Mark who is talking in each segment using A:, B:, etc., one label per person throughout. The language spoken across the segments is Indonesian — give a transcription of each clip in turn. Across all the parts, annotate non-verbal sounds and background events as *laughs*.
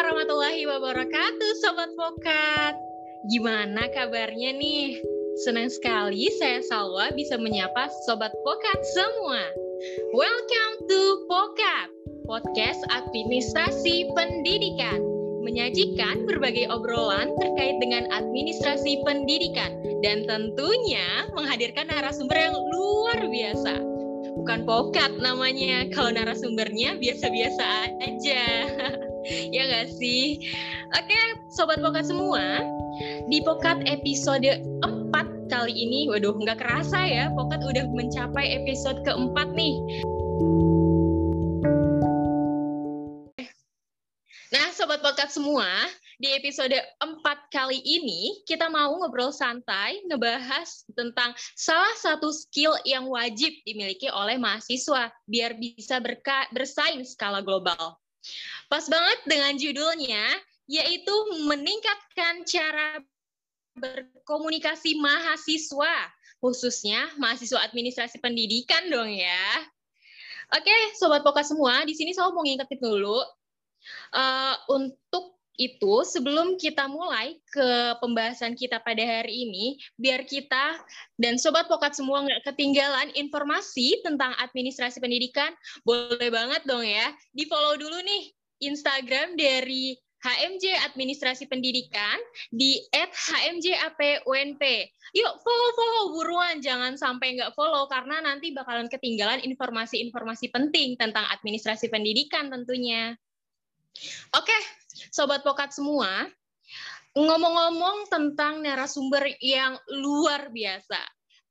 A: Warahmatullahi wabarakatuh, Sobat Pokat. Gimana kabarnya nih? Senang sekali saya Salwa bisa menyapa Sobat Pokat semua. Welcome to Pokat, podcast administrasi pendidikan. Menyajikan berbagai obrolan terkait dengan administrasi pendidikan dan tentunya menghadirkan narasumber yang luar biasa bukan pokat namanya. Kalau narasumbernya biasa-biasa aja. *laughs* ya nggak sih? Oke, sobat pokat semua. Di pokat episode 4 kali ini, waduh nggak kerasa ya, pokat udah mencapai episode keempat nih. Nah, sobat pokat semua, di episode 4 kali ini kita mau ngobrol santai ngebahas tentang salah satu skill yang wajib dimiliki oleh mahasiswa biar bisa bersaing skala global. Pas banget dengan judulnya yaitu meningkatkan cara berkomunikasi mahasiswa, khususnya mahasiswa administrasi pendidikan dong ya. Oke, sobat poka semua, di sini saya mau ngingetin dulu uh, untuk itu sebelum kita mulai ke pembahasan kita pada hari ini, biar kita dan sobat pokat semua nggak ketinggalan informasi tentang administrasi pendidikan, boleh banget dong ya di follow dulu nih Instagram dari HMJ Administrasi Pendidikan di @hmjapUNP. Yuk follow-follow buruan, jangan sampai nggak follow karena nanti bakalan ketinggalan informasi-informasi penting tentang administrasi pendidikan tentunya. Oke, sobat pokat semua, ngomong-ngomong tentang narasumber yang luar biasa.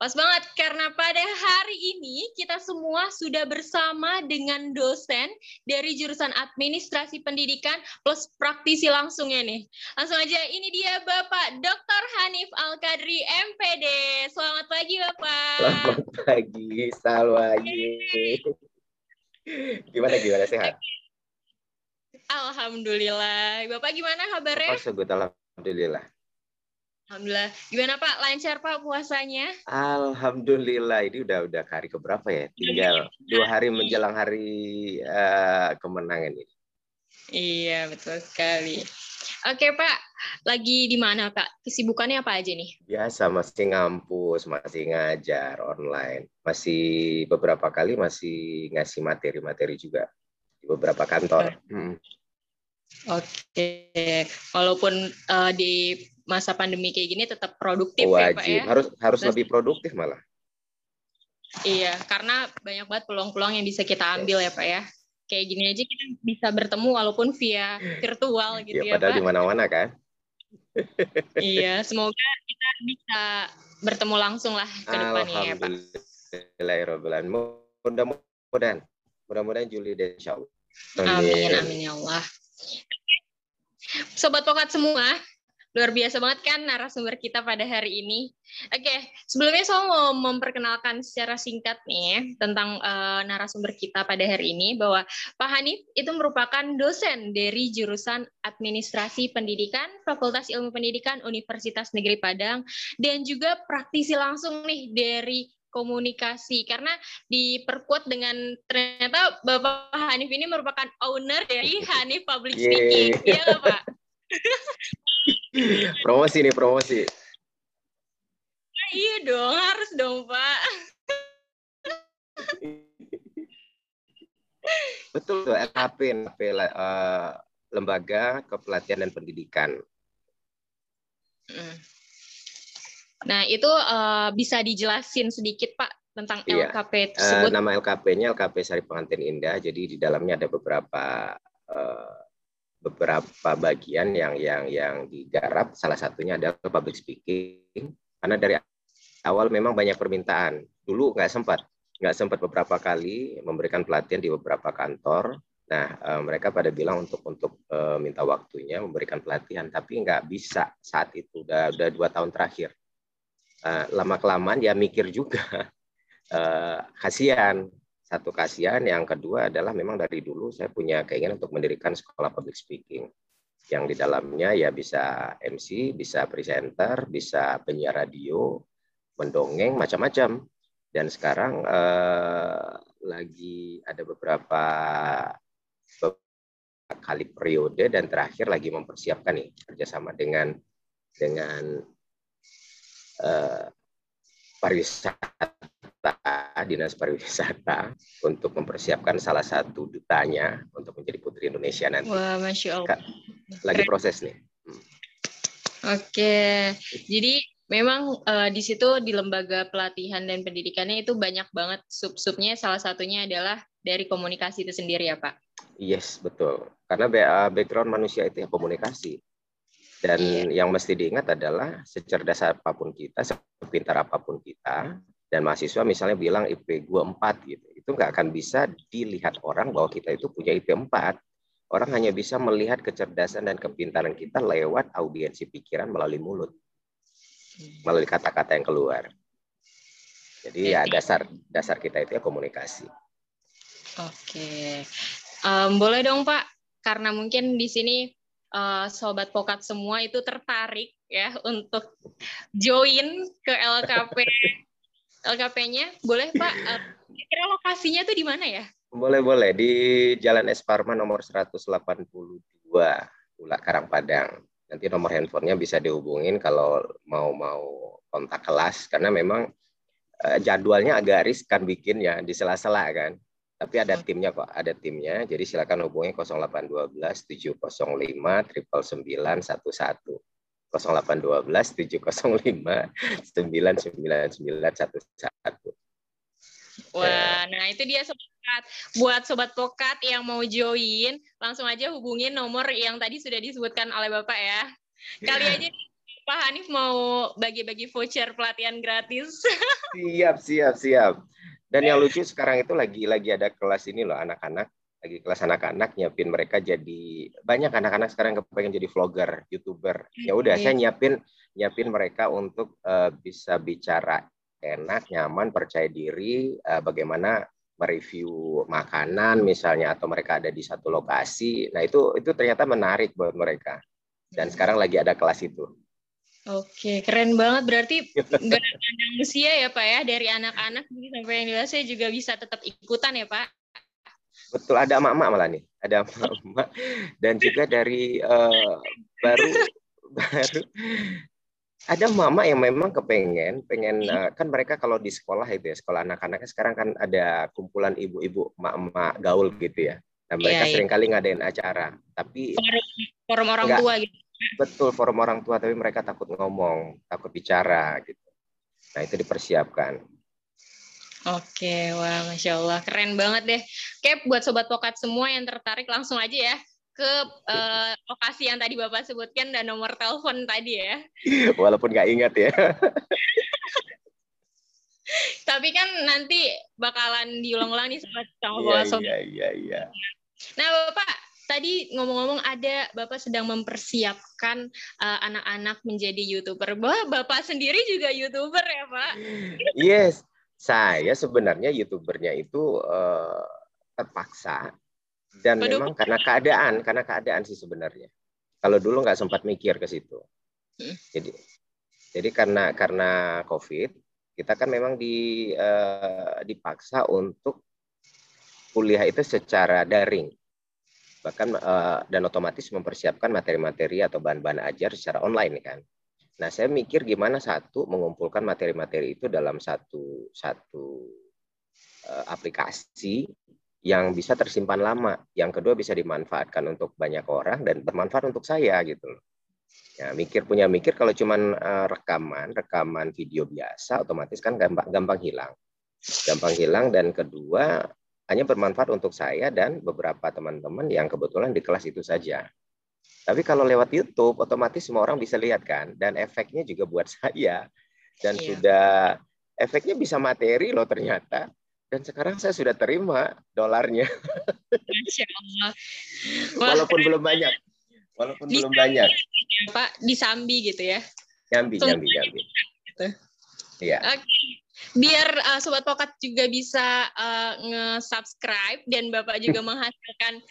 A: Pas banget karena pada hari ini kita semua sudah bersama dengan dosen dari jurusan Administrasi Pendidikan plus praktisi langsungnya nih. Langsung aja ini dia Bapak Dr. Hanif Al-Kadri MPD. Selamat pagi Bapak.
B: Selamat pagi, Salwayi. Gimana gimana sehat?
A: Alhamdulillah. Bapak gimana kabarnya?
B: Oh, sebut alhamdulillah.
A: Alhamdulillah. Gimana Pak? Lancar Pak puasanya?
B: Alhamdulillah. Ini udah udah hari keberapa ya? Tinggal dua hari menjelang hari uh, kemenangan ini.
A: Iya betul sekali. Oke Pak, lagi di mana Pak? Kesibukannya apa aja nih?
B: Biasa masih ngampus, masih ngajar online, masih beberapa kali masih ngasih materi-materi juga di beberapa kantor. Hmm.
A: Oke, walaupun uh, di masa pandemi kayak gini tetap produktif
B: Wajib.
A: ya Pak ya.
B: Harus harus lebih produktif malah.
A: Iya, karena banyak banget peluang-peluang yang bisa kita ambil ya Pak ya. Kayak gini aja kita bisa bertemu walaupun via virtual gitu ya,
B: ya padahal
A: Pak.
B: di mana-mana kan.
A: iya, *laughs* semoga kita bisa bertemu langsung lah ke depannya ya Pak.
B: Alhamdulillah, mudah-mudahan, mudah-mudahan Juli dan Insya Allah.
A: Amin, amin ya Allah. Sobat Pokat semua, luar biasa banget kan narasumber kita pada hari ini. Oke, sebelumnya saya mau memperkenalkan secara singkat nih tentang uh, narasumber kita pada hari ini bahwa Pak Hanif itu merupakan dosen dari jurusan Administrasi Pendidikan Fakultas Ilmu Pendidikan Universitas Negeri Padang dan juga praktisi langsung nih dari komunikasi karena diperkuat dengan ternyata Bapak Hanif ini merupakan owner dari Hanif Public Speaking. Iya yeah. Pak? *laughs*
B: promosi nih, promosi.
A: Nah, iya dong, harus dong Pak.
B: Betul tuh, LKP, LKP uh, Lembaga Kepelatihan dan Pendidikan.
A: Hmm. Nah, itu uh, bisa dijelasin sedikit Pak tentang iya. LKP tersebut?
B: Uh, nama LKP-nya LKP Sari Pengantin Indah. Jadi di dalamnya ada beberapa uh, beberapa bagian yang yang yang digarap. Salah satunya adalah public speaking. Karena dari awal memang banyak permintaan. Dulu nggak sempat, nggak sempat beberapa kali memberikan pelatihan di beberapa kantor. Nah, uh, mereka pada bilang untuk untuk uh, minta waktunya memberikan pelatihan, tapi nggak bisa saat itu. Udah udah dua tahun terakhir uh, lama kelamaan ya mikir juga. Uh, *laughs* kasihan. Satu kasihan yang kedua adalah memang dari dulu saya punya keinginan untuk mendirikan sekolah public speaking. Yang di dalamnya ya bisa MC, bisa presenter, bisa penyiar radio, mendongeng macam-macam. Dan sekarang uh, lagi ada beberapa kali periode dan terakhir lagi mempersiapkan nih kerjasama dengan dengan uh, pariwisata dinas pariwisata untuk mempersiapkan salah satu dutanya untuk menjadi putri Indonesia nanti.
A: Wah, masya Allah.
B: Lagi proses nih. Hmm.
A: Oke, jadi memang uh, di situ di lembaga pelatihan dan pendidikannya itu banyak banget sub-subnya. Salah satunya adalah dari komunikasi itu sendiri ya Pak.
B: Yes, betul. Karena eh, background manusia itu ya komunikasi. Dan yeah. yang mesti diingat adalah secerdas apa pun kita, sepintar apa pun kita, dan mahasiswa misalnya bilang IP gue 4 gitu, itu nggak akan bisa dilihat orang bahwa kita itu punya IP 4. Orang hanya bisa melihat kecerdasan dan kepintaran kita lewat audiensi pikiran melalui mulut, melalui kata-kata yang keluar. Jadi ya dasar dasar kita itu ya komunikasi.
A: Oke, um, boleh dong Pak, karena mungkin di sini uh, sobat pokat semua itu tertarik ya untuk join ke LKP LKP-nya, boleh Pak? Uh, kira lokasinya tuh di mana ya?
B: Boleh boleh di Jalan Es Parma nomor 182 Ula Karangpadang. Nanti nomor handphonenya bisa dihubungin kalau mau mau kontak kelas karena memang uh, jadwalnya agak riskan bikinnya di sela-sela kan. Tapi ada timnya kok, ada timnya. Jadi silakan hubungi 0812 705 99911. 0812 705 99911.
A: Wah, nah itu dia sobat buat sobat pokat yang mau join, langsung aja hubungin nomor yang tadi sudah disebutkan oleh Bapak ya. Kali aja Pak Hanif mau bagi-bagi voucher pelatihan gratis.
B: Siap, siap, siap. Dan yang lucu sekarang itu lagi lagi ada kelas ini loh anak-anak lagi kelas anak-anak nyiapin mereka jadi banyak anak-anak sekarang kepengen jadi vlogger, youtuber. Ya udah saya nyiapin nyiapin mereka untuk uh, bisa bicara enak, nyaman, percaya diri, uh, bagaimana mereview makanan misalnya atau mereka ada di satu lokasi. Nah itu itu ternyata menarik buat mereka. Dan sekarang lagi ada kelas itu.
A: Oke, keren banget. Berarti nggak ada usia ya Pak ya, dari anak-anak sampai yang dewasa juga bisa tetap ikutan ya Pak?
B: Betul, ada emak-emak malah nih. Ada emak-emak. Dan juga dari uh, baru baru. Ada mama yang memang kepengen pengen uh, kan mereka kalau di sekolah itu ya sekolah anak-anaknya sekarang kan ada kumpulan ibu-ibu emak-emak gaul gitu ya. Dan mereka yeah, sering kali ngadain acara. Tapi
A: forum, forum orang enggak, tua gitu
B: Betul, forum orang tua, tapi mereka takut ngomong, takut bicara gitu. Nah, itu dipersiapkan.
A: Oke, wah, masya Allah, keren banget deh. Oke, buat sobat pokat semua yang tertarik langsung aja ya ke uh, lokasi yang tadi bapak sebutkan dan nomor telepon tadi ya. *laughs*
B: Walaupun nggak ingat ya. *laughs*
A: Tapi kan nanti bakalan diulang-ulang nih sama yeah, sobat.
B: Iya, iya, iya.
A: Nah, Bapak, tadi ngomong-ngomong ada Bapak sedang mempersiapkan uh, anak-anak menjadi YouTuber. Bahwa Bapak sendiri juga YouTuber ya, Pak?
B: Yes. Saya sebenarnya YouTubernya itu uh, terpaksa dan Aduh. memang karena keadaan, karena keadaan sih sebenarnya. Kalau dulu nggak sempat mikir ke situ. Hmm. Jadi jadi karena karena COVID, kita kan memang di uh, dipaksa untuk kuliah itu secara daring bahkan uh, dan otomatis mempersiapkan materi-materi atau bahan-bahan ajar secara online kan. Nah, saya mikir gimana satu mengumpulkan materi-materi itu dalam satu satu uh, aplikasi yang bisa tersimpan lama, yang kedua bisa dimanfaatkan untuk banyak orang dan bermanfaat untuk saya gitu. Ya, mikir punya mikir kalau cuman uh, rekaman, rekaman video biasa otomatis kan gampang gampang hilang. Gampang hilang dan kedua hanya bermanfaat untuk saya dan beberapa teman-teman yang kebetulan di kelas itu saja. Tapi kalau lewat YouTube, otomatis semua orang bisa lihat kan, dan efeknya juga buat *laughs* saya. Dan iya. sudah efeknya bisa materi loh ternyata. Dan sekarang saya sudah terima dolarnya. *laughs* Masya Allah. Walaupun belum banyak. Walaupun di belum banyak.
A: Ya, Pak, di Sambi gitu ya.
B: Jambi, Jambi, Jambi. Gitu. Iya.
A: Oke biar uh, sobat pokat juga bisa uh, nge-subscribe dan Bapak juga menghasilkan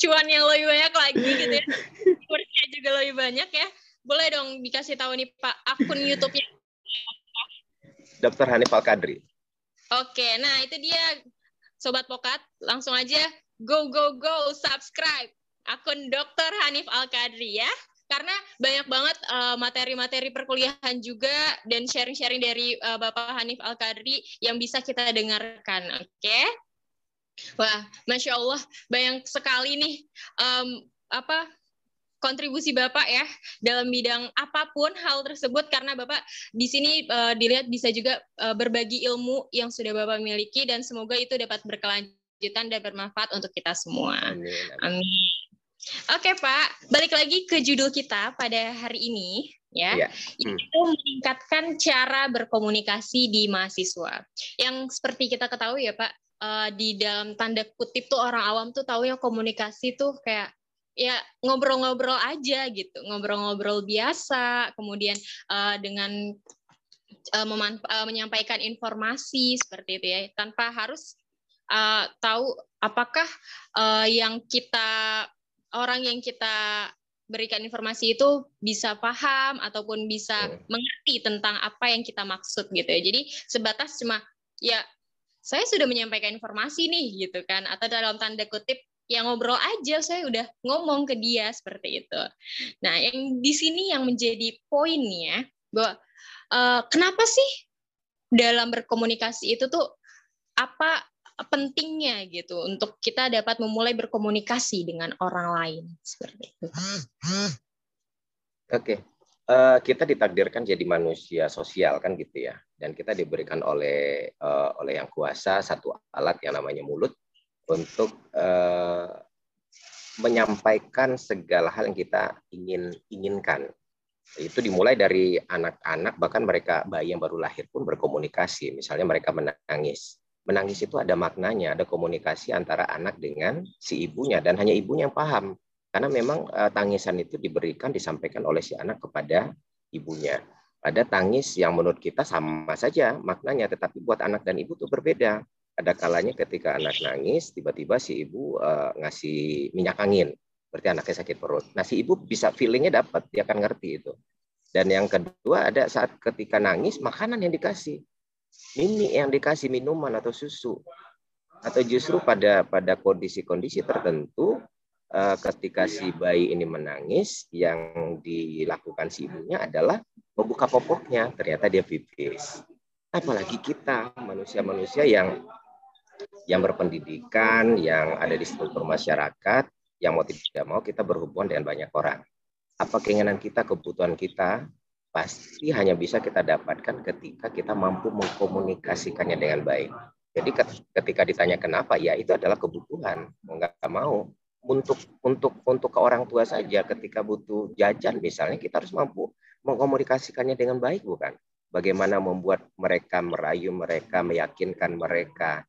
A: cuan yang lebih banyak lagi gitu ya. Kursnya juga lebih banyak ya. Boleh dong dikasih tahu nih Pak akun YouTube-nya.
B: Dr. Hanif Al Kadri.
A: Oke, nah itu dia sobat pokat, langsung aja go go go subscribe. akun Dr. Hanif Al-Kadri ya. Karena banyak banget uh, materi-materi perkuliahan juga dan sharing-sharing dari uh, Bapak Hanif Al-Kadri yang bisa kita dengarkan. Oke. Okay? Wah, masya Allah, banyak sekali nih um, apa kontribusi Bapak ya dalam bidang apa pun hal tersebut karena Bapak di sini uh, dilihat bisa juga uh, berbagi ilmu yang sudah Bapak miliki dan semoga itu dapat berkelanjutan dan bermanfaat untuk kita semua. Amin. Amin. Oke Pak, balik lagi ke judul kita pada hari ini ya, ya. Hmm. itu meningkatkan cara berkomunikasi di mahasiswa. Yang seperti kita ketahui ya Pak, uh, di dalam tanda kutip tuh orang awam tuh tahu ya komunikasi tuh kayak ya ngobrol-ngobrol aja gitu, ngobrol-ngobrol biasa, kemudian uh, dengan uh, uh, menyampaikan informasi seperti itu ya, tanpa harus uh, tahu apakah uh, yang kita orang yang kita berikan informasi itu bisa paham ataupun bisa hmm. mengerti tentang apa yang kita maksud gitu ya. Jadi sebatas cuma ya saya sudah menyampaikan informasi nih gitu kan atau dalam tanda kutip yang ngobrol aja saya udah ngomong ke dia seperti itu. Nah, yang di sini yang menjadi poinnya bahwa uh, kenapa sih dalam berkomunikasi itu tuh apa pentingnya gitu untuk kita dapat memulai berkomunikasi dengan orang lain seperti itu.
B: Oke. Okay. Uh, eh, kita ditakdirkan jadi manusia sosial kan gitu ya. Dan kita diberikan oleh uh, oleh yang kuasa satu alat yang namanya mulut untuk uh, menyampaikan segala hal yang kita ingin inginkan. Itu dimulai dari anak-anak bahkan mereka bayi yang baru lahir pun berkomunikasi. Misalnya mereka menangis. Menangis itu ada maknanya, ada komunikasi antara anak dengan si ibunya dan hanya ibunya yang paham. Karena memang uh, tangisan itu diberikan disampaikan oleh si anak kepada ibunya. Ada tangis yang menurut kita sama saja maknanya, tetapi buat anak dan ibu itu berbeda ada kalanya ketika anak nangis tiba-tiba si ibu uh, ngasih minyak angin berarti anaknya sakit perut nah si ibu bisa feelingnya dapat dia akan ngerti itu dan yang kedua ada saat ketika nangis makanan yang dikasih ini yang dikasih minuman atau susu. Atau justru pada pada kondisi-kondisi tertentu uh, ketika si bayi ini menangis yang dilakukan si ibunya adalah membuka popoknya. Ternyata dia pipis. Apalagi kita manusia-manusia yang yang berpendidikan, yang ada di struktur masyarakat, yang mau tidak mau kita berhubungan dengan banyak orang. Apa keinginan kita, kebutuhan kita, pasti hanya bisa kita dapatkan ketika kita mampu mengkomunikasikannya dengan baik. Jadi ketika ditanya kenapa, ya itu adalah kebutuhan. Mau nggak mau. Untuk untuk untuk ke orang tua saja, ketika butuh jajan misalnya, kita harus mampu mengkomunikasikannya dengan baik, bukan? Bagaimana membuat mereka merayu mereka, meyakinkan mereka,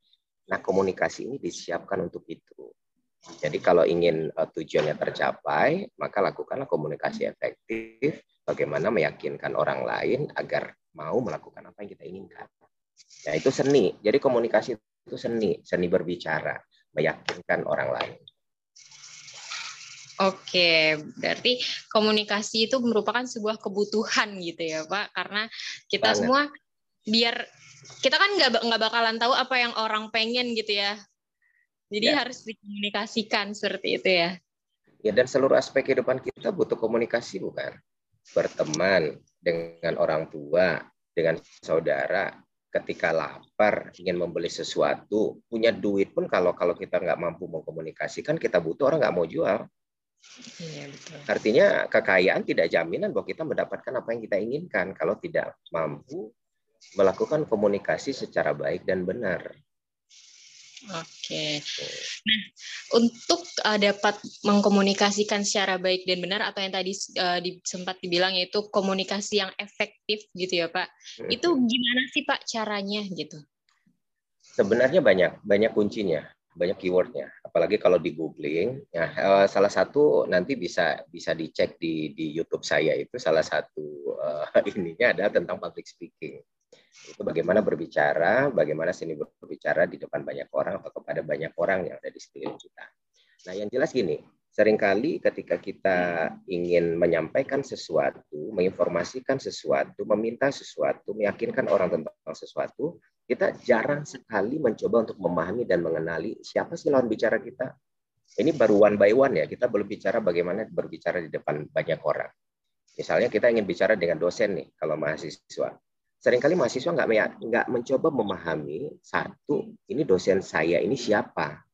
B: Nah, komunikasi ini disiapkan untuk itu. Jadi kalau ingin uh, tujuannya tercapai, maka lakukanlah komunikasi efektif, bagaimana meyakinkan orang lain agar mau melakukan apa yang kita inginkan. Nah, itu seni. Jadi komunikasi itu seni, seni berbicara, meyakinkan orang lain.
A: Oke, berarti komunikasi itu merupakan sebuah kebutuhan gitu ya, Pak, karena kita Banget. semua biar kita kan nggak nggak bakalan tahu apa yang orang pengen gitu ya. Jadi ya. harus dikomunikasikan seperti itu ya.
B: Ya dan seluruh aspek kehidupan kita butuh komunikasi bukan? Berteman dengan orang tua, dengan saudara, ketika lapar ingin membeli sesuatu, punya duit pun kalau kalau kita nggak mampu mengkomunikasikan, kita butuh orang nggak mau jual. Iya, betul. Artinya kekayaan tidak jaminan bahwa kita mendapatkan apa yang kita inginkan. Kalau tidak mampu melakukan komunikasi secara baik dan benar.
A: Oke. Nah, untuk uh, dapat mengkomunikasikan secara baik dan benar atau yang tadi uh, di, sempat dibilang yaitu komunikasi yang efektif gitu ya, Pak. Hmm. Itu gimana sih Pak caranya gitu?
B: Sebenarnya banyak, banyak kuncinya, banyak keywordnya. Apalagi kalau di googling, ya uh, salah satu nanti bisa bisa dicek di di YouTube saya itu salah satu uh, *laughs* ininya adalah tentang public speaking itu bagaimana berbicara, bagaimana seni berbicara di depan banyak orang atau kepada banyak orang yang ada di sekeliling kita. Nah, yang jelas gini, sering kali ketika kita ingin menyampaikan sesuatu, menginformasikan sesuatu, meminta sesuatu, meyakinkan orang tentang sesuatu, kita jarang sekali mencoba untuk memahami dan mengenali siapa sih lawan bicara kita. Ini baru one by one ya, kita belum bicara bagaimana berbicara di depan banyak orang. Misalnya kita ingin bicara dengan dosen nih, kalau mahasiswa. Seringkali mahasiswa nggak nggak mencoba memahami satu, ini dosen saya ini siapa,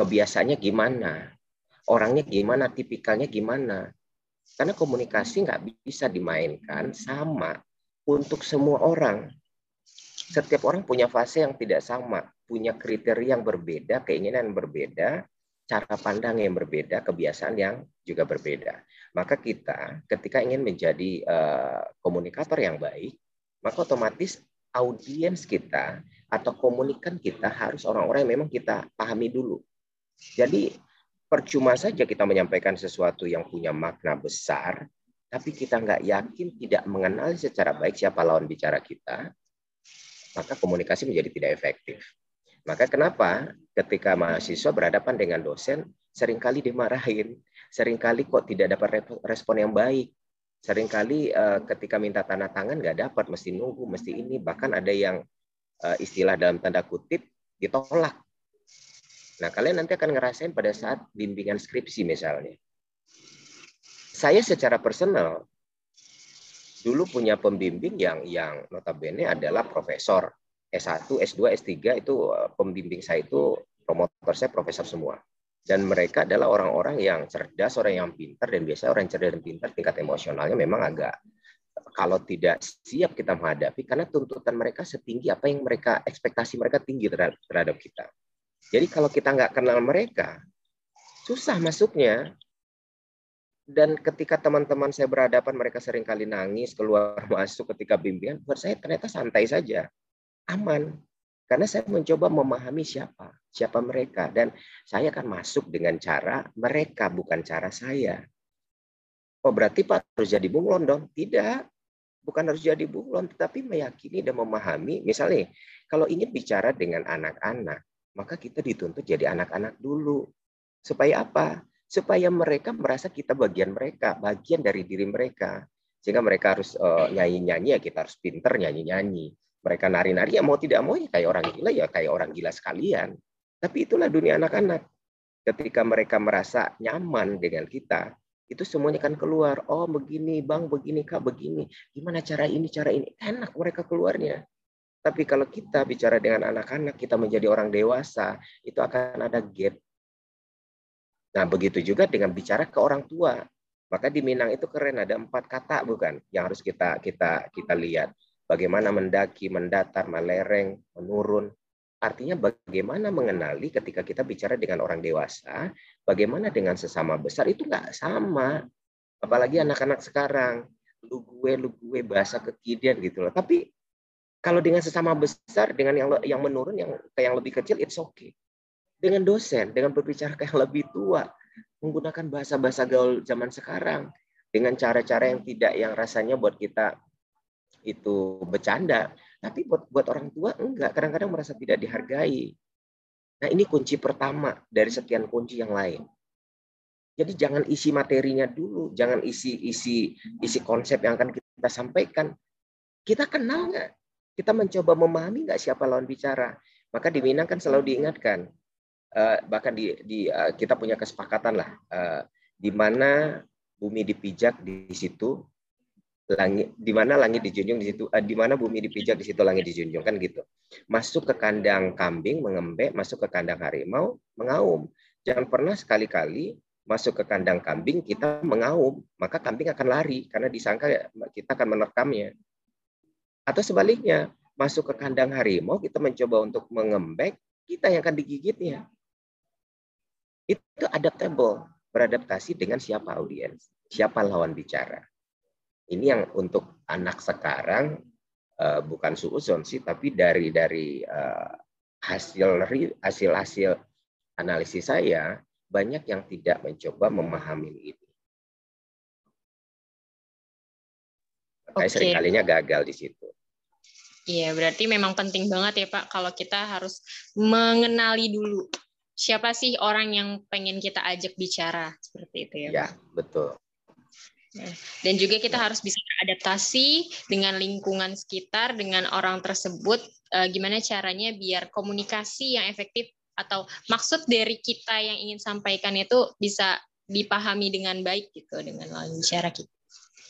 B: kebiasaannya gimana, orangnya gimana, tipikalnya gimana. Karena komunikasi nggak bisa dimainkan sama untuk semua orang. Setiap orang punya fase yang tidak sama, punya kriteria yang berbeda, keinginan yang berbeda, cara pandang yang berbeda, kebiasaan yang juga berbeda. Maka kita ketika ingin menjadi uh, komunikator yang baik, maka otomatis audiens kita atau komunikan kita harus orang-orang yang memang kita pahami dulu. Jadi percuma saja kita menyampaikan sesuatu yang punya makna besar, tapi kita nggak yakin, tidak mengenal secara baik siapa lawan bicara kita, maka komunikasi menjadi tidak efektif. Maka kenapa ketika mahasiswa berhadapan dengan dosen sering kali dimarahin, sering kali kok tidak dapat respon yang baik, sering kali uh, ketika minta tanda tangan nggak dapat, mesti nunggu, mesti ini, bahkan ada yang uh, istilah dalam tanda kutip ditolak. Nah kalian nanti akan ngerasain pada saat bimbingan skripsi misalnya. Saya secara personal dulu punya pembimbing yang yang notabene adalah profesor S1, S2, S3 itu eh, pembimbing saya itu promotor saya profesor semua. Dan mereka adalah orang-orang yang cerdas, orang yang pintar, dan biasanya orang yang cerdas dan pintar tingkat emosionalnya memang agak kalau tidak siap kita menghadapi karena tuntutan mereka setinggi apa yang mereka ekspektasi mereka tinggi terhadap, kita. Jadi kalau kita nggak kenal mereka, susah masuknya. Dan ketika teman-teman saya berhadapan, mereka sering kali nangis, keluar *laughs* masuk ketika bimbingan, buat saya ternyata santai saja aman karena saya mencoba memahami siapa, siapa mereka dan saya akan masuk dengan cara mereka bukan cara saya. Oh berarti Pak harus jadi bunglon dong? Tidak, bukan harus jadi bunglon, tetapi meyakini dan memahami. Misalnya, kalau ingin bicara dengan anak-anak, maka kita dituntut jadi anak-anak dulu. Supaya apa? Supaya mereka merasa kita bagian mereka, bagian dari diri mereka. Sehingga mereka harus uh, nyanyi-nyanyi, ya kita harus pinter nyanyi-nyanyi mereka nari-nari ya mau tidak mau ya kayak orang gila ya kayak orang gila sekalian. Tapi itulah dunia anak-anak. Ketika mereka merasa nyaman dengan kita, itu semuanya kan keluar. Oh begini bang, begini kak, begini. Gimana cara ini, cara ini. Enak mereka keluarnya. Tapi kalau kita bicara dengan anak-anak, kita menjadi orang dewasa, itu akan ada gap. Nah begitu juga dengan bicara ke orang tua. Maka di Minang itu keren ada empat kata bukan yang harus kita kita kita lihat bagaimana mendaki, mendatar, melereng, menurun. Artinya bagaimana mengenali ketika kita bicara dengan orang dewasa, bagaimana dengan sesama besar itu nggak sama. Apalagi anak-anak sekarang, lu gue, lu gue, bahasa kekinian gitu loh. Tapi kalau dengan sesama besar, dengan yang yang menurun, yang kayak yang lebih kecil, it's okay. Dengan dosen, dengan berbicara kayak lebih tua, menggunakan bahasa-bahasa gaul zaman sekarang, dengan cara-cara yang tidak yang rasanya buat kita itu bercanda, tapi buat buat orang tua enggak, kadang-kadang merasa tidak dihargai. Nah, ini kunci pertama dari sekian kunci yang lain. Jadi jangan isi materinya dulu, jangan isi isi isi konsep yang akan kita sampaikan. Kita kenal nggak? Kita mencoba memahami nggak siapa lawan bicara? Maka di Minang kan selalu diingatkan, uh, bahkan di, di uh, kita punya kesepakatan lah, uh, di mana bumi dipijak di situ langit di mana langit dijunjung di situ uh, di mana bumi dipijak di situ langit dijunjung kan gitu. Masuk ke kandang kambing mengembek masuk ke kandang harimau mengaum. Jangan pernah sekali-kali masuk ke kandang kambing kita mengaum maka kambing akan lari karena disangka kita akan menerkamnya. Atau sebaliknya masuk ke kandang harimau kita mencoba untuk mengembek kita yang akan digigitnya. Itu adaptable beradaptasi dengan siapa audiens siapa lawan bicara ini yang untuk anak sekarang uh, bukan suuzon sih, tapi dari dari uh, hasil hasil hasil analisis saya banyak yang tidak mencoba memahami ini. Makanya okay. seringkalinya gagal di situ.
A: Iya, berarti memang penting banget ya Pak kalau kita harus mengenali dulu siapa sih orang yang pengen kita ajak bicara seperti itu ya.
B: Ya, betul.
A: Dan juga kita harus bisa beradaptasi dengan lingkungan sekitar, dengan orang tersebut. Eh, gimana caranya biar komunikasi yang efektif atau maksud dari kita yang ingin sampaikan itu bisa dipahami dengan baik gitu dengan bicara kita.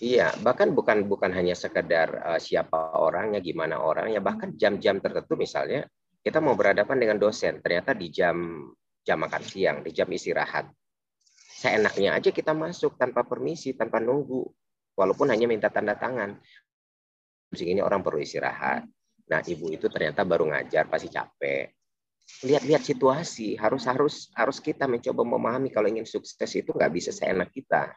B: Iya, bahkan bukan bukan hanya sekedar uh, siapa orangnya, gimana orangnya, bahkan jam-jam tertentu misalnya kita mau berhadapan dengan dosen, ternyata di jam jam makan siang, di jam istirahat. Seenaknya aja kita masuk tanpa permisi, tanpa nunggu, walaupun hanya minta tanda tangan. Ini orang perlu istirahat. Nah, ibu itu ternyata baru ngajar, pasti capek. Lihat-lihat situasi harus harus harus kita mencoba memahami kalau ingin sukses itu nggak bisa seenak kita.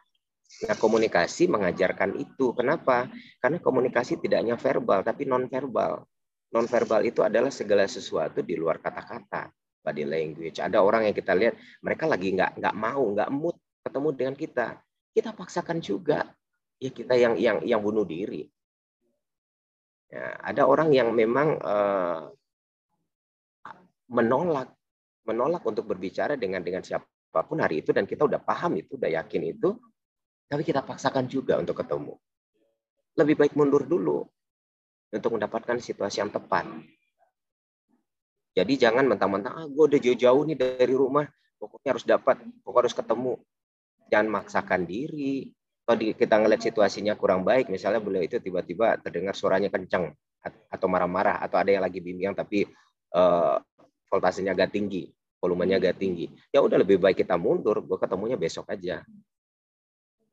B: Nah komunikasi mengajarkan itu. Kenapa? Karena komunikasi tidak hanya verbal tapi non verbal non verbal itu adalah segala sesuatu di luar kata-kata body language. Ada orang yang kita lihat mereka lagi nggak nggak mau nggak mood ketemu dengan kita. Kita paksakan juga. Ya kita yang yang yang bunuh diri. Ya, ada orang yang memang uh, menolak menolak untuk berbicara dengan dengan siapa pun hari itu dan kita udah paham itu udah yakin itu tapi kita paksakan juga untuk ketemu. Lebih baik mundur dulu untuk mendapatkan situasi yang tepat. Jadi jangan mentang-mentang ah gue udah jauh-jauh nih dari rumah pokoknya harus dapat pokoknya harus ketemu jangan maksakan diri kalau kita ngeliat situasinya kurang baik misalnya beliau itu tiba-tiba terdengar suaranya kenceng atau marah-marah atau ada yang lagi bimbang tapi uh, voltasenya agak tinggi, volumenya agak tinggi. Ya udah lebih baik kita mundur, gue ketemunya besok aja.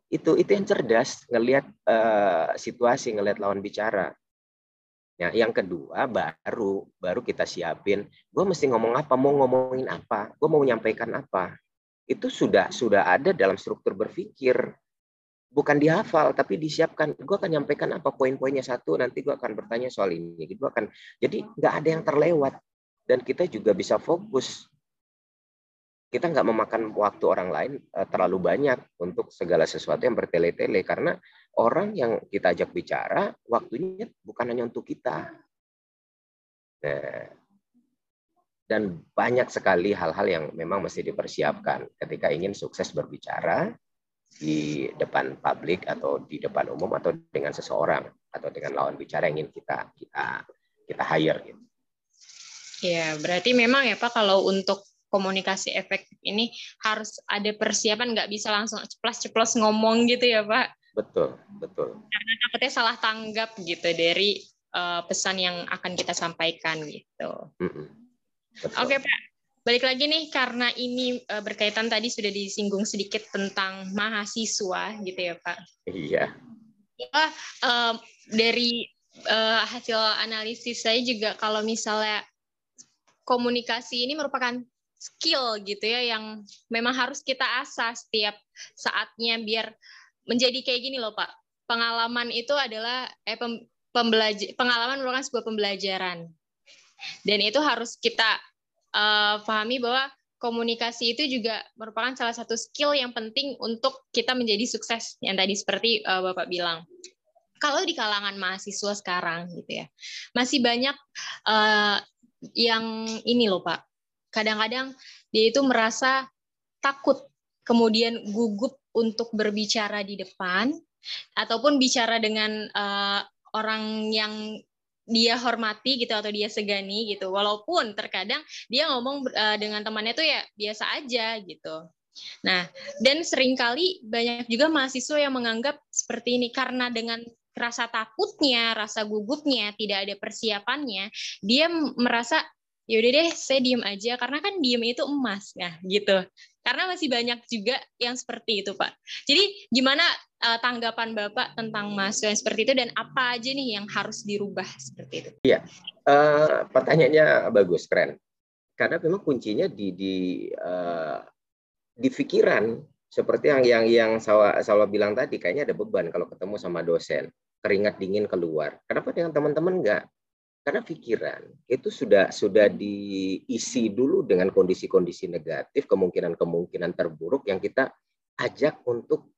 B: Itu itu yang cerdas ngelihat uh, situasi, ngelihat lawan bicara. Ya, yang kedua baru baru kita siapin. Gue mesti ngomong apa, mau ngomongin apa, gue mau menyampaikan apa. Itu sudah sudah ada dalam struktur berpikir. Bukan dihafal, tapi disiapkan. Gue akan nyampaikan apa poin-poinnya satu, nanti gue akan bertanya soal ini. Gue akan. Jadi nggak ada yang terlewat dan kita juga bisa fokus. Kita nggak memakan waktu orang lain uh, terlalu banyak untuk segala sesuatu yang bertele-tele karena orang yang kita ajak bicara waktunya bukan hanya untuk kita. Nah, dan banyak sekali hal-hal yang memang mesti dipersiapkan ketika ingin sukses berbicara di depan publik atau di depan umum atau dengan seseorang atau dengan lawan bicara yang ingin kita kita kita hire gitu.
A: Ya, berarti memang ya Pak kalau untuk komunikasi efektif ini harus ada persiapan, nggak bisa langsung ceplos-ceplos ngomong gitu ya Pak?
B: Betul, betul.
A: Karena takutnya salah tanggap gitu dari uh, pesan yang akan kita sampaikan gitu. Mm -hmm. Oke Pak, balik lagi nih karena ini uh, berkaitan tadi sudah disinggung sedikit tentang mahasiswa gitu ya Pak.
B: Iya.
A: Ya, uh, dari uh, hasil analisis saya juga kalau misalnya komunikasi ini merupakan skill gitu ya yang memang harus kita asah setiap saatnya biar menjadi kayak gini loh Pak. Pengalaman itu adalah eh pembelajar pengalaman merupakan sebuah pembelajaran. Dan itu harus kita uh, pahami bahwa komunikasi itu juga merupakan salah satu skill yang penting untuk kita menjadi sukses yang tadi seperti uh, Bapak bilang. Kalau di kalangan mahasiswa sekarang gitu ya, masih banyak uh, yang ini loh Pak. Kadang-kadang dia itu merasa takut, kemudian gugup untuk berbicara di depan, ataupun bicara dengan uh, orang yang dia hormati gitu atau dia segani gitu. Walaupun terkadang dia ngomong uh, dengan temannya tuh ya biasa aja gitu. Nah, dan sering kali banyak juga mahasiswa yang menganggap seperti ini karena dengan rasa takutnya, rasa gugupnya, tidak ada persiapannya, dia merasa yaudah deh saya diem aja karena kan diem itu emas nah gitu karena masih banyak juga yang seperti itu pak. Jadi gimana uh, tanggapan bapak tentang mahasiswa yang seperti itu dan apa aja nih yang harus dirubah seperti itu?
B: Iya. Uh, pertanyaannya bagus keren. Karena memang kuncinya di di uh, di pikiran. Seperti yang yang yang Sawa, Sawa bilang tadi kayaknya ada beban kalau ketemu sama dosen. Keringat dingin keluar. Kenapa dengan teman-teman enggak karena pikiran itu sudah sudah diisi dulu dengan kondisi-kondisi negatif kemungkinan-kemungkinan terburuk yang kita ajak untuk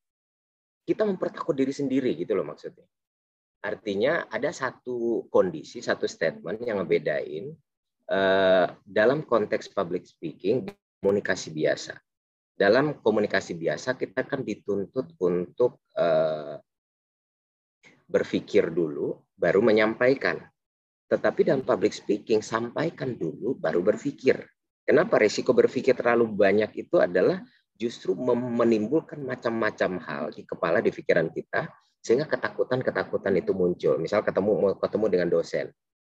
B: kita mempertakut diri sendiri gitu loh maksudnya artinya ada satu kondisi satu statement yang ngebedain uh, dalam konteks public speaking komunikasi biasa dalam komunikasi biasa kita kan dituntut untuk uh, berpikir dulu baru menyampaikan. Tetapi dalam public speaking sampaikan dulu baru berpikir. Kenapa resiko berpikir terlalu banyak itu adalah justru menimbulkan macam-macam hal di kepala di pikiran kita sehingga ketakutan-ketakutan itu muncul. Misal ketemu ketemu dengan dosen.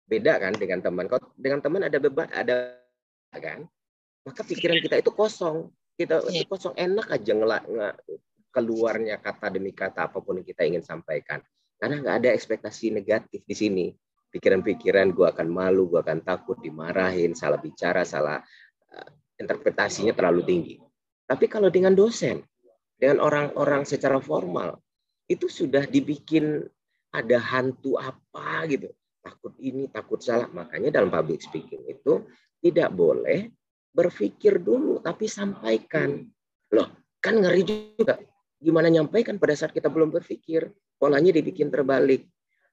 B: Beda kan dengan teman. Kalau dengan teman ada beban, ada kan? Maka pikiran kita itu kosong. Kita itu iya. kosong enak aja ngelak keluarnya kata demi kata apa pun yang kita ingin sampaikan. Karena nggak ada ekspektasi negatif di sini pikiran-pikiran gue akan malu, gue akan takut dimarahin, salah bicara, salah uh, interpretasinya terlalu tinggi. Tapi kalau dengan dosen, dengan orang-orang secara formal, itu sudah dibikin ada hantu apa gitu. Takut ini, takut salah. Makanya dalam public speaking itu tidak boleh berpikir dulu, tapi sampaikan. Loh, kan ngeri juga. Gimana nyampaikan pada saat kita belum berpikir? Polanya dibikin terbalik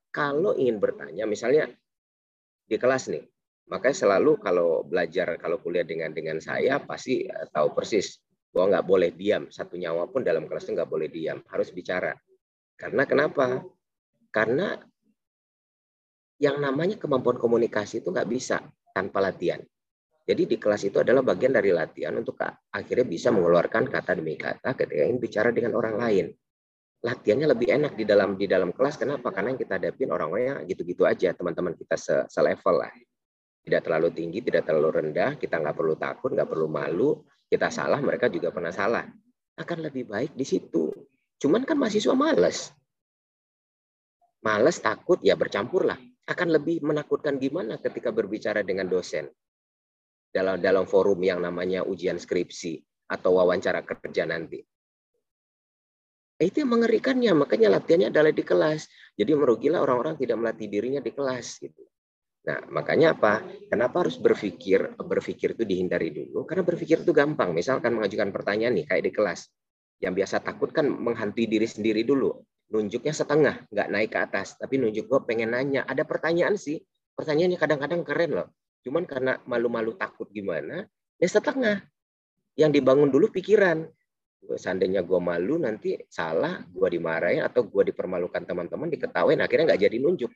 B: kalau ingin bertanya, misalnya di kelas nih, makanya selalu kalau belajar, kalau kuliah dengan dengan saya pasti eh, tahu persis bahwa nggak boleh diam. Satu nyawa pun dalam kelas itu nggak boleh diam, harus bicara. Karena kenapa? Karena yang namanya kemampuan komunikasi itu nggak bisa tanpa latihan. Jadi di kelas itu adalah bagian dari latihan untuk akhirnya bisa mengeluarkan kata demi kata ketika ingin bicara dengan orang lain latihannya lebih enak di dalam di dalam kelas. Kenapa? Karena yang kita hadapin orang-orangnya gitu-gitu aja teman-teman kita se selevel lah. Tidak terlalu tinggi tidak terlalu rendah kita nggak perlu takut nggak perlu malu. Kita salah mereka juga pernah salah. Akan lebih baik di situ. Cuman kan mahasiswa males. Males takut ya bercampur lah. Akan lebih menakutkan gimana ketika berbicara dengan dosen? Dalam dalam forum yang namanya ujian skripsi atau wawancara kerja nanti itu yang mengerikannya, makanya latihannya adalah di kelas. Jadi merugilah orang-orang tidak melatih dirinya di kelas gitu. Nah, makanya apa? Kenapa harus berpikir? Berpikir itu dihindari dulu. Karena berpikir itu gampang. Misalkan mengajukan pertanyaan nih kayak di kelas. Yang biasa takut kan menghantui diri sendiri dulu. Nunjuknya setengah, nggak naik ke atas. Tapi nunjuk gue pengen nanya. Ada pertanyaan sih. Pertanyaannya kadang-kadang keren loh. Cuman karena malu-malu takut gimana, ya setengah. Yang dibangun dulu pikiran seandainya gue malu nanti salah gue dimarahin atau gue dipermalukan teman-teman diketawain akhirnya nggak jadi nunjuk.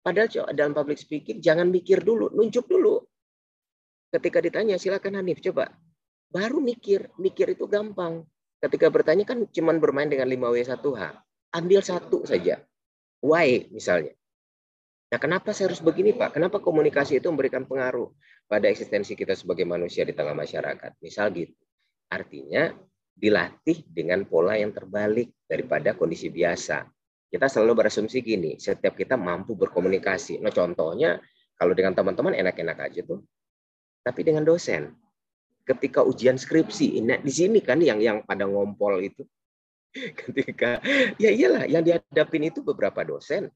B: Padahal dalam public speaking jangan mikir dulu nunjuk dulu. Ketika ditanya silakan Hanif coba. Baru mikir mikir itu gampang. Ketika bertanya kan cuman bermain dengan 5W1H ambil satu saja. Why misalnya. Nah, kenapa saya harus begini, Pak? Kenapa komunikasi itu memberikan pengaruh pada eksistensi kita sebagai manusia di tengah masyarakat? Misal gitu. Artinya, dilatih dengan pola yang terbalik daripada kondisi biasa. Kita selalu berasumsi gini, setiap kita mampu berkomunikasi. Nah, contohnya kalau dengan teman-teman enak-enak aja tuh. Tapi dengan dosen, ketika ujian skripsi, nah, di sini kan yang yang pada ngompol itu *laughs* ketika ya iyalah yang dihadapin itu beberapa dosen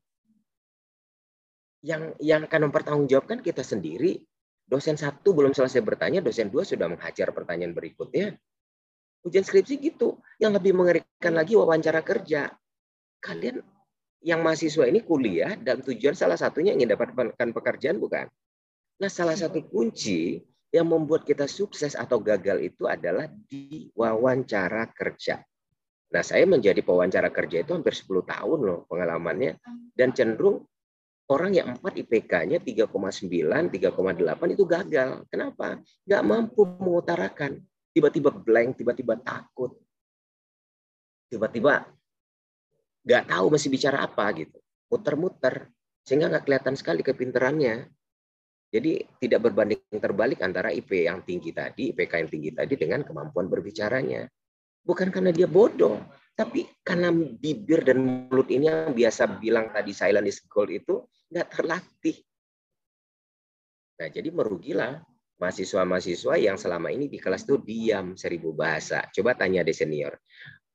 B: yang yang akan mempertanggungjawabkan kita sendiri. Dosen satu belum selesai bertanya, dosen dua sudah menghajar pertanyaan berikutnya. Ujian skripsi gitu. Yang lebih mengerikan lagi wawancara kerja. Kalian yang mahasiswa ini kuliah dan tujuan salah satunya ingin dapatkan pekerjaan bukan? Nah, salah satu kunci yang membuat kita sukses atau gagal itu adalah di wawancara kerja. Nah, saya menjadi pewawancara kerja itu hampir 10 tahun loh pengalamannya dan cenderung orang yang 4 IPK-nya 3,9, 3,8 itu gagal. Kenapa? Nggak mampu mengutarakan tiba-tiba blank, tiba-tiba takut, tiba-tiba nggak tahu masih bicara apa gitu, muter-muter, sehingga nggak kelihatan sekali kepinterannya. Jadi tidak berbanding terbalik antara IP yang tinggi tadi, IPK yang tinggi tadi dengan kemampuan berbicaranya. Bukan karena dia bodoh, tapi karena bibir dan mulut ini yang biasa bilang tadi silent is gold itu nggak terlatih. Nah, jadi merugilah mahasiswa-mahasiswa yang selama ini di kelas itu diam seribu bahasa. Coba tanya deh senior.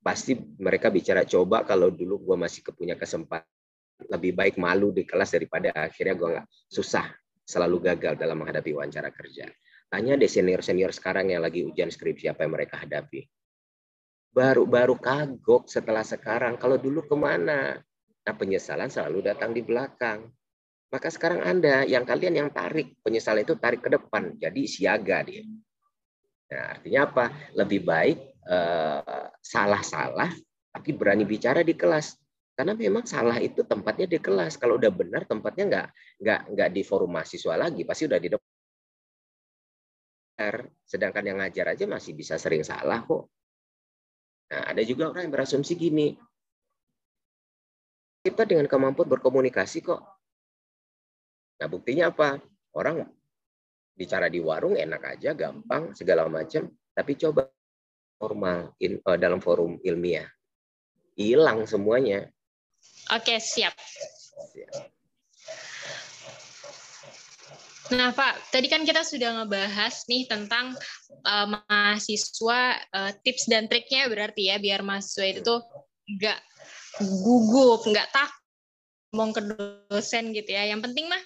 B: Pasti mereka bicara coba kalau dulu gue masih punya kesempatan lebih baik malu di kelas daripada akhirnya gue nggak susah selalu gagal dalam menghadapi wawancara kerja. Tanya deh senior-senior sekarang yang lagi ujian skripsi apa yang mereka hadapi. Baru-baru kagok setelah sekarang. Kalau dulu ke mana? Nah penyesalan selalu datang di belakang. Maka sekarang Anda, yang kalian yang tarik, penyesalan itu tarik ke depan. Jadi siaga dia. Nah, artinya apa? Lebih baik eh, salah-salah, eh, tapi berani bicara di kelas. Karena memang salah itu tempatnya di kelas. Kalau udah benar tempatnya nggak nggak nggak di forum mahasiswa lagi, pasti udah di depan. sedangkan yang ngajar aja masih bisa sering salah kok. Nah, ada juga orang yang berasumsi gini, kita dengan kemampuan berkomunikasi kok. Nah, buktinya apa? Orang bicara di warung enak aja, gampang, segala macam, tapi coba formal in, uh, dalam forum ilmiah. Hilang semuanya.
A: Oke, siap. Nah, Pak, tadi kan kita sudah ngebahas nih tentang uh, mahasiswa uh, tips dan triknya berarti ya biar mahasiswa itu tuh nggak gugup, nggak tak ngomong ke dosen gitu ya. Yang penting mah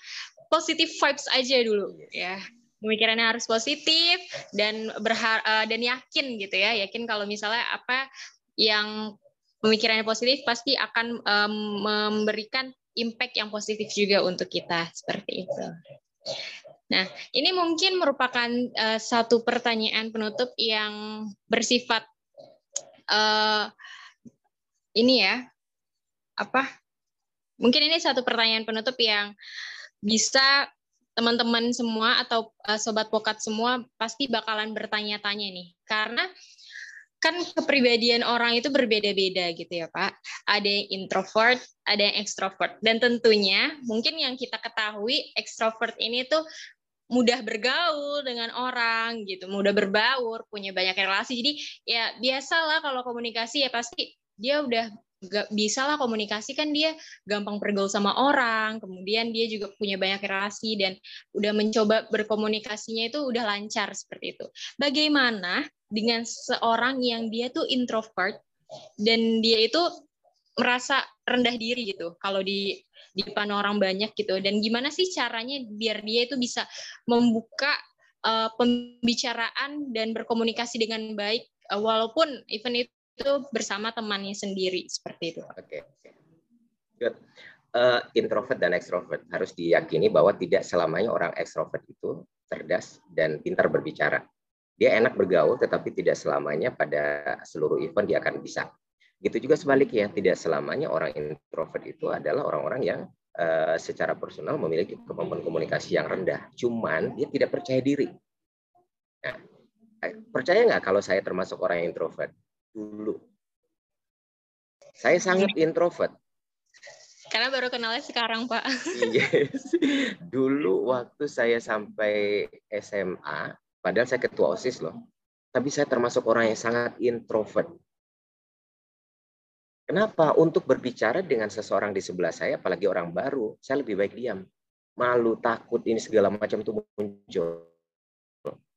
A: positif vibes aja dulu ya. Pemikirannya harus positif dan berhar uh, dan yakin gitu ya. Yakin kalau misalnya apa yang pemikirannya positif pasti akan um, memberikan impact yang positif juga untuk kita seperti itu. Nah, ini mungkin merupakan uh, satu pertanyaan penutup yang bersifat uh, ini ya, apa? Mungkin ini satu pertanyaan penutup yang bisa teman-teman semua atau uh, sobat pokat semua pasti bakalan bertanya-tanya nih, karena kan kepribadian orang itu berbeda-beda gitu ya Pak. Ada yang introvert, ada yang extrovert. Dan tentunya mungkin yang kita ketahui extrovert ini tuh mudah bergaul dengan orang gitu, mudah berbaur, punya banyak relasi. Jadi ya biasalah kalau komunikasi ya pasti dia udah gak bisa lah komunikasi kan dia gampang bergaul sama orang kemudian dia juga punya banyak relasi dan udah mencoba berkomunikasinya itu udah lancar seperti itu. Bagaimana dengan seorang yang dia tuh introvert dan dia itu merasa rendah diri gitu kalau di di depan orang banyak gitu dan gimana sih caranya biar dia itu bisa membuka uh, pembicaraan dan berkomunikasi dengan baik uh, walaupun event itu itu bersama temannya sendiri seperti itu.
B: Oke. Okay. Good. Uh, introvert dan extrovert harus diyakini bahwa tidak selamanya orang extrovert itu cerdas dan pintar berbicara. Dia enak bergaul, tetapi tidak selamanya pada seluruh event dia akan bisa. Gitu juga sebaliknya, tidak selamanya orang introvert itu adalah orang-orang yang uh, secara personal memiliki kemampuan komunikasi yang rendah. Cuman dia tidak percaya diri. Nah, eh, percaya nggak kalau saya termasuk orang introvert? Dulu. Saya sangat introvert.
A: Karena baru kenalnya sekarang, Pak.
B: Yes. Dulu waktu saya sampai SMA, padahal saya ketua OSIS loh. Tapi saya termasuk orang yang sangat introvert. Kenapa? Untuk berbicara dengan seseorang di sebelah saya, apalagi orang baru, saya lebih baik diam. Malu, takut, ini segala macam itu muncul.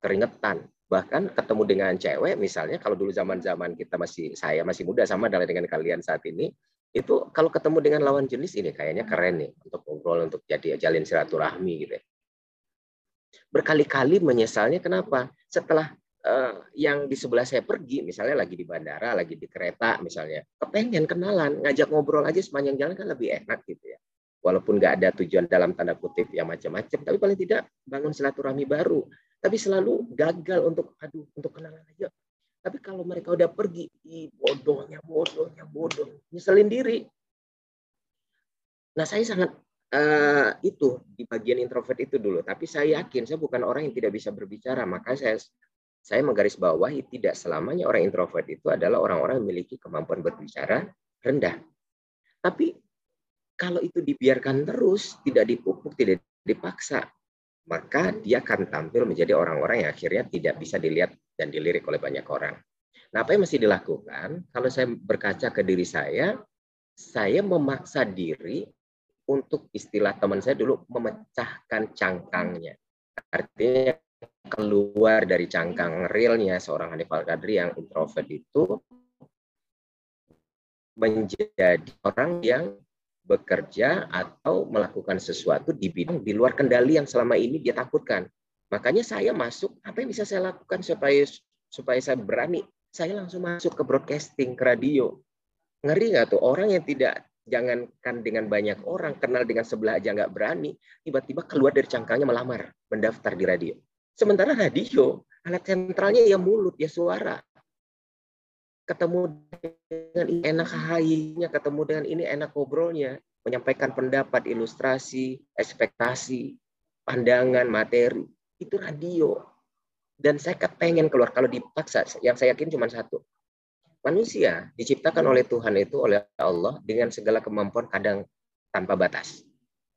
B: Keringetan bahkan ketemu dengan cewek misalnya kalau dulu zaman-zaman kita masih saya masih muda sama dengan kalian saat ini itu kalau ketemu dengan lawan jenis ini kayaknya keren nih untuk ngobrol untuk jadi jalin silaturahmi gitu ya. Berkali-kali menyesalnya kenapa? Setelah uh, yang di sebelah saya pergi, misalnya lagi di bandara, lagi di kereta misalnya, kepengen kenalan, ngajak ngobrol aja sepanjang jalan kan lebih enak gitu ya. Walaupun nggak ada tujuan dalam tanda kutip yang macam-macam, tapi paling tidak bangun silaturahmi baru. Tapi selalu gagal untuk aduh untuk kenalan aja. Tapi kalau mereka udah pergi ih, bodohnya bodohnya bodoh. Nyeselin diri. Nah saya sangat uh, itu di bagian introvert itu dulu. Tapi saya yakin saya bukan orang yang tidak bisa berbicara. Maka saya saya menggarisbawahi tidak selamanya orang introvert itu adalah orang-orang yang memiliki kemampuan berbicara rendah. Tapi kalau itu dibiarkan terus tidak dipupuk tidak dipaksa maka dia akan tampil menjadi orang-orang yang akhirnya tidak bisa dilihat dan dilirik oleh banyak orang. Nah, apa yang mesti dilakukan? Kalau saya berkaca ke diri saya, saya memaksa diri untuk istilah teman saya dulu memecahkan cangkangnya. Artinya keluar dari cangkang realnya seorang Hanif Al-Qadri yang introvert itu menjadi orang yang bekerja atau melakukan sesuatu di bidang di luar kendali yang selama ini dia takutkan. Makanya saya masuk, apa yang bisa saya lakukan supaya supaya saya berani? Saya langsung masuk ke broadcasting, ke radio. Ngeri nggak tuh orang yang tidak jangankan dengan banyak orang kenal dengan sebelah aja nggak berani, tiba-tiba keluar dari cangkangnya melamar mendaftar di radio. Sementara radio alat sentralnya ya mulut, ya suara ketemu dengan ini enak hahinya, ketemu dengan ini enak ngobrolnya, menyampaikan pendapat, ilustrasi, ekspektasi, pandangan, materi. Itu radio. Dan saya kepengen keluar kalau dipaksa. Yang saya yakin cuma satu. Manusia diciptakan oleh Tuhan itu oleh Allah dengan segala kemampuan kadang tanpa batas.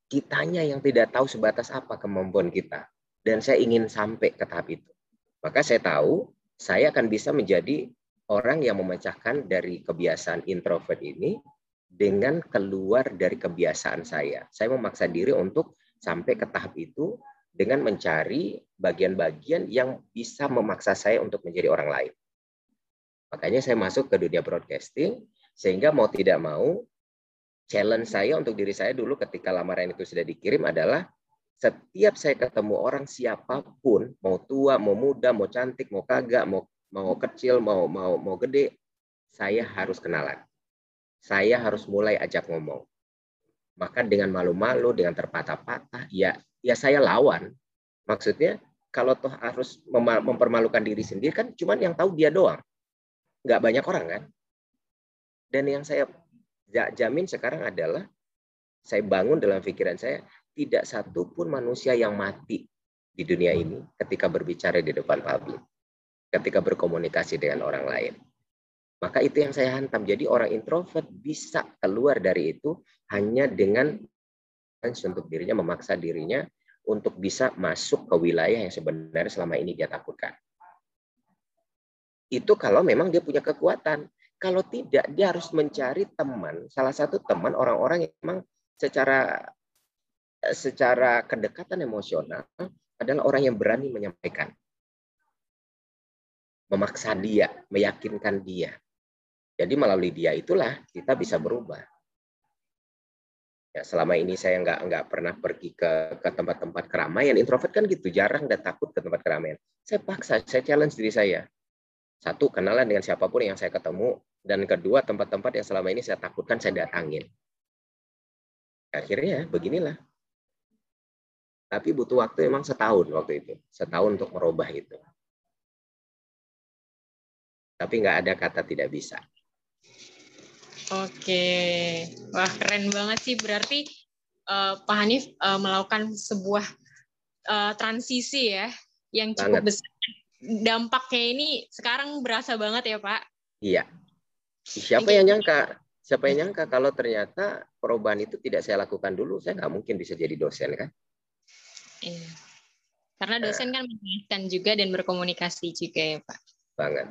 B: Kitanya yang tidak tahu sebatas apa kemampuan kita. Dan saya ingin sampai ke tahap itu. Maka saya tahu saya akan bisa menjadi orang yang memecahkan dari kebiasaan introvert ini dengan keluar dari kebiasaan saya. Saya memaksa diri untuk sampai ke tahap itu dengan mencari bagian-bagian yang bisa memaksa saya untuk menjadi orang lain. Makanya saya masuk ke dunia broadcasting, sehingga mau tidak mau, challenge saya untuk diri saya dulu ketika lamaran itu sudah dikirim adalah setiap saya ketemu orang siapa pun, mau tua, mau muda, mau cantik, mau kagak, mau mau kecil, mau mau mau gede, saya harus kenalan. Saya harus mulai ajak ngomong. Maka dengan malu-malu, dengan terpatah-patah, ya ya saya lawan. Maksudnya kalau toh harus mempermalukan diri sendiri kan cuman yang tahu dia doang nggak banyak orang kan. Dan yang saya jamin sekarang adalah saya bangun dalam pikiran saya tidak satu pun manusia yang mati di dunia ini ketika berbicara di depan publik, ketika berkomunikasi dengan orang lain. Maka itu yang saya hantam. Jadi orang introvert bisa keluar dari itu hanya dengan untuk dirinya memaksa dirinya untuk bisa masuk ke wilayah yang sebenarnya selama ini dia takutkan. Itu kalau memang dia punya kekuatan. Kalau tidak, dia harus mencari teman. Salah satu teman orang-orang yang memang secara secara kedekatan emosional adalah orang yang berani menyampaikan. Memaksa dia, meyakinkan dia. Jadi melalui dia itulah kita bisa berubah. Ya, selama ini saya nggak nggak pernah pergi ke ke tempat-tempat keramaian. Introvert kan gitu, jarang dan takut ke tempat keramaian. Saya paksa, saya challenge diri saya. Satu, kenalan dengan siapa pun yang saya ketemu. Dan kedua, tempat-tempat yang selama ini saya takutkan saya datangin. Akhirnya beginilah. Tapi butuh waktu emang setahun waktu itu. Setahun untuk merubah itu. Tapi nggak ada kata tidak bisa.
A: Oke, wah keren banget sih. Berarti uh, Pak Hanif uh, melakukan sebuah uh, transisi ya, yang cukup banget. besar dampaknya ini sekarang berasa banget ya Pak.
B: Iya. Siapa yang nyangka? Siapa yang nyangka kalau ternyata perubahan itu tidak saya lakukan dulu, saya nggak mungkin bisa jadi dosen kan?
A: Iya. Karena dosen kan menjelaskan juga dan berkomunikasi juga ya Pak.
B: Banget.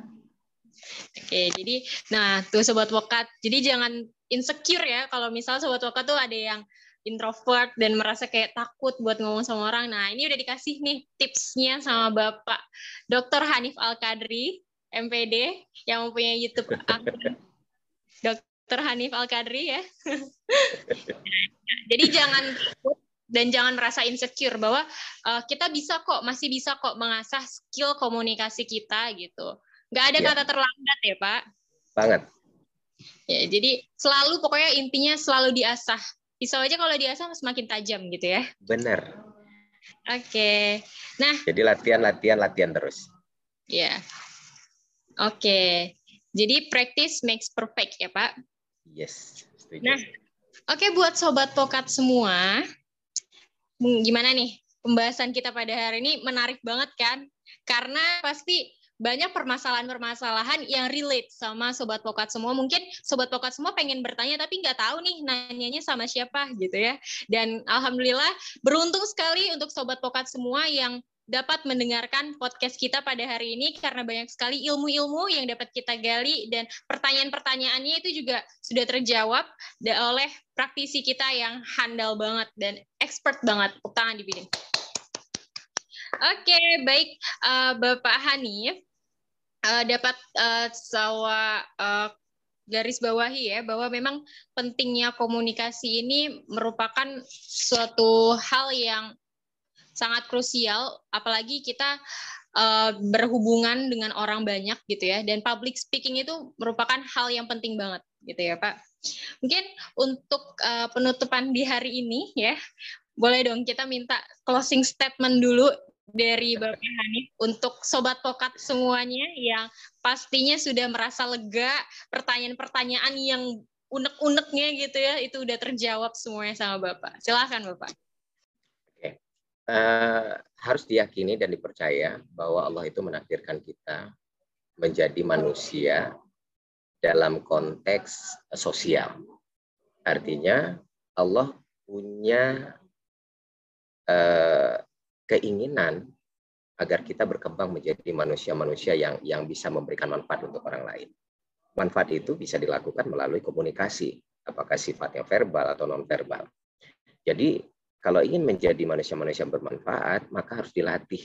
A: Oke, jadi nah tuh sobat wokat, jadi jangan insecure ya kalau misal sobat wokat tuh ada yang introvert dan merasa kayak takut buat ngomong sama orang. Nah, ini udah dikasih nih tipsnya sama Bapak Dr. Hanif Al-Kadri, MPD, yang mempunyai YouTube akun *laughs* Dr. Hanif Al-Kadri ya. *laughs* Jadi jangan takut dan jangan merasa insecure bahwa uh, kita bisa kok, masih bisa kok mengasah skill komunikasi kita gitu. Nggak ada ya. kata terlambat ya, Pak.
B: Banget.
A: Ya, jadi selalu pokoknya intinya selalu diasah pisau aja kalau diasah semakin tajam gitu ya.
B: Benar.
A: Oke. Okay. Nah.
B: Jadi latihan, latihan, latihan terus.
A: Ya. Oke. Okay. Jadi practice makes perfect ya Pak.
B: Yes. Setuju.
A: Nah, oke okay, buat sobat pokat semua, gimana nih pembahasan kita pada hari ini menarik banget kan? Karena pasti banyak permasalahan-permasalahan yang relate sama sobat pokat semua. Mungkin sobat pokat semua pengen bertanya tapi nggak tahu nih nanyanya sama siapa gitu ya. Dan alhamdulillah beruntung sekali untuk sobat pokat semua yang dapat mendengarkan podcast kita pada hari ini karena banyak sekali ilmu-ilmu yang dapat kita gali dan pertanyaan-pertanyaannya itu juga sudah terjawab oleh praktisi kita yang handal banget dan expert banget. Tepuk tangan dibikin. Oke, okay, baik uh, Bapak Hanif uh, dapat uh, sawa uh, garis bawahi ya bahwa memang pentingnya komunikasi ini merupakan suatu hal yang sangat krusial apalagi kita uh, berhubungan dengan orang banyak gitu ya dan public speaking itu merupakan hal yang penting banget gitu ya Pak. Mungkin untuk uh, penutupan di hari ini ya boleh dong kita minta closing statement dulu dari Bapak Hanif untuk sobat pokat semuanya yang pastinya sudah merasa lega pertanyaan-pertanyaan yang unek-uneknya gitu ya itu udah terjawab semuanya sama Bapak. Silahkan Bapak.
B: Oke. uh, harus diyakini dan dipercaya bahwa Allah itu menakdirkan kita menjadi manusia dalam konteks sosial. Artinya Allah punya uh, keinginan agar kita berkembang menjadi manusia-manusia yang yang bisa memberikan manfaat untuk orang lain. Manfaat itu bisa dilakukan melalui komunikasi, apakah sifatnya verbal atau non verbal. Jadi kalau ingin menjadi manusia-manusia bermanfaat, maka harus dilatih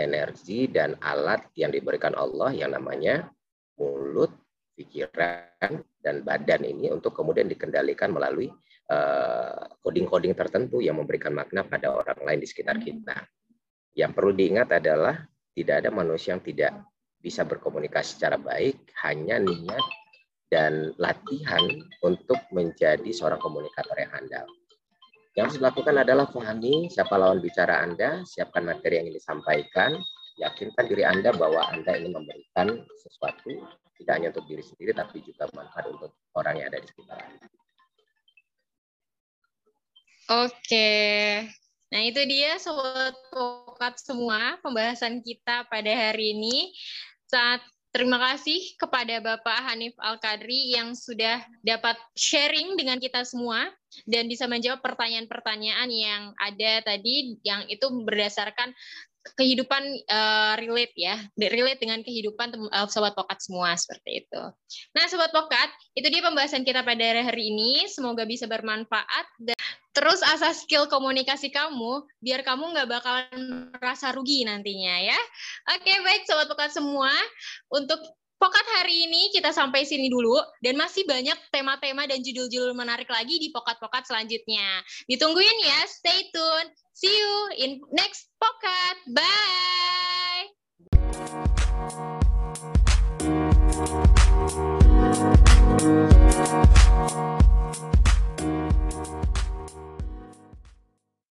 B: energi dan alat yang diberikan Allah yang namanya mulut, pikiran, dan badan ini untuk kemudian dikendalikan melalui coding-coding uh, tertentu yang memberikan makna pada orang lain di sekitar kita. Yang perlu diingat adalah tidak ada manusia yang tidak bisa berkomunikasi secara baik, hanya niat dan latihan untuk menjadi seorang komunikator yang handal. Yang harus dilakukan adalah pahami siapa lawan bicara Anda, siapkan materi yang ingin disampaikan, yakinkan diri Anda bahwa Anda ingin memberikan sesuatu, tidak hanya untuk diri sendiri, tapi juga manfaat untuk orang yang ada di sekitar Anda.
A: Oke, Nah, itu dia sobat pokat semua pembahasan kita pada hari ini. Saat Terima kasih kepada Bapak Hanif Al-Kadri yang sudah dapat sharing dengan kita semua dan bisa menjawab pertanyaan-pertanyaan yang ada tadi yang itu berdasarkan kehidupan uh, relate ya, relate dengan kehidupan uh, sobat pokat semua seperti itu. Nah, sobat pokat, itu dia pembahasan kita pada hari ini. Semoga bisa bermanfaat dan terus asah skill komunikasi kamu biar kamu nggak bakalan merasa rugi nantinya ya. Oke baik sobat pokat semua untuk Pokat hari ini kita sampai sini dulu dan masih banyak tema-tema dan judul-judul menarik lagi di pokat-pokat selanjutnya. Ditungguin ya, stay tune. See you in next pokat. Bye.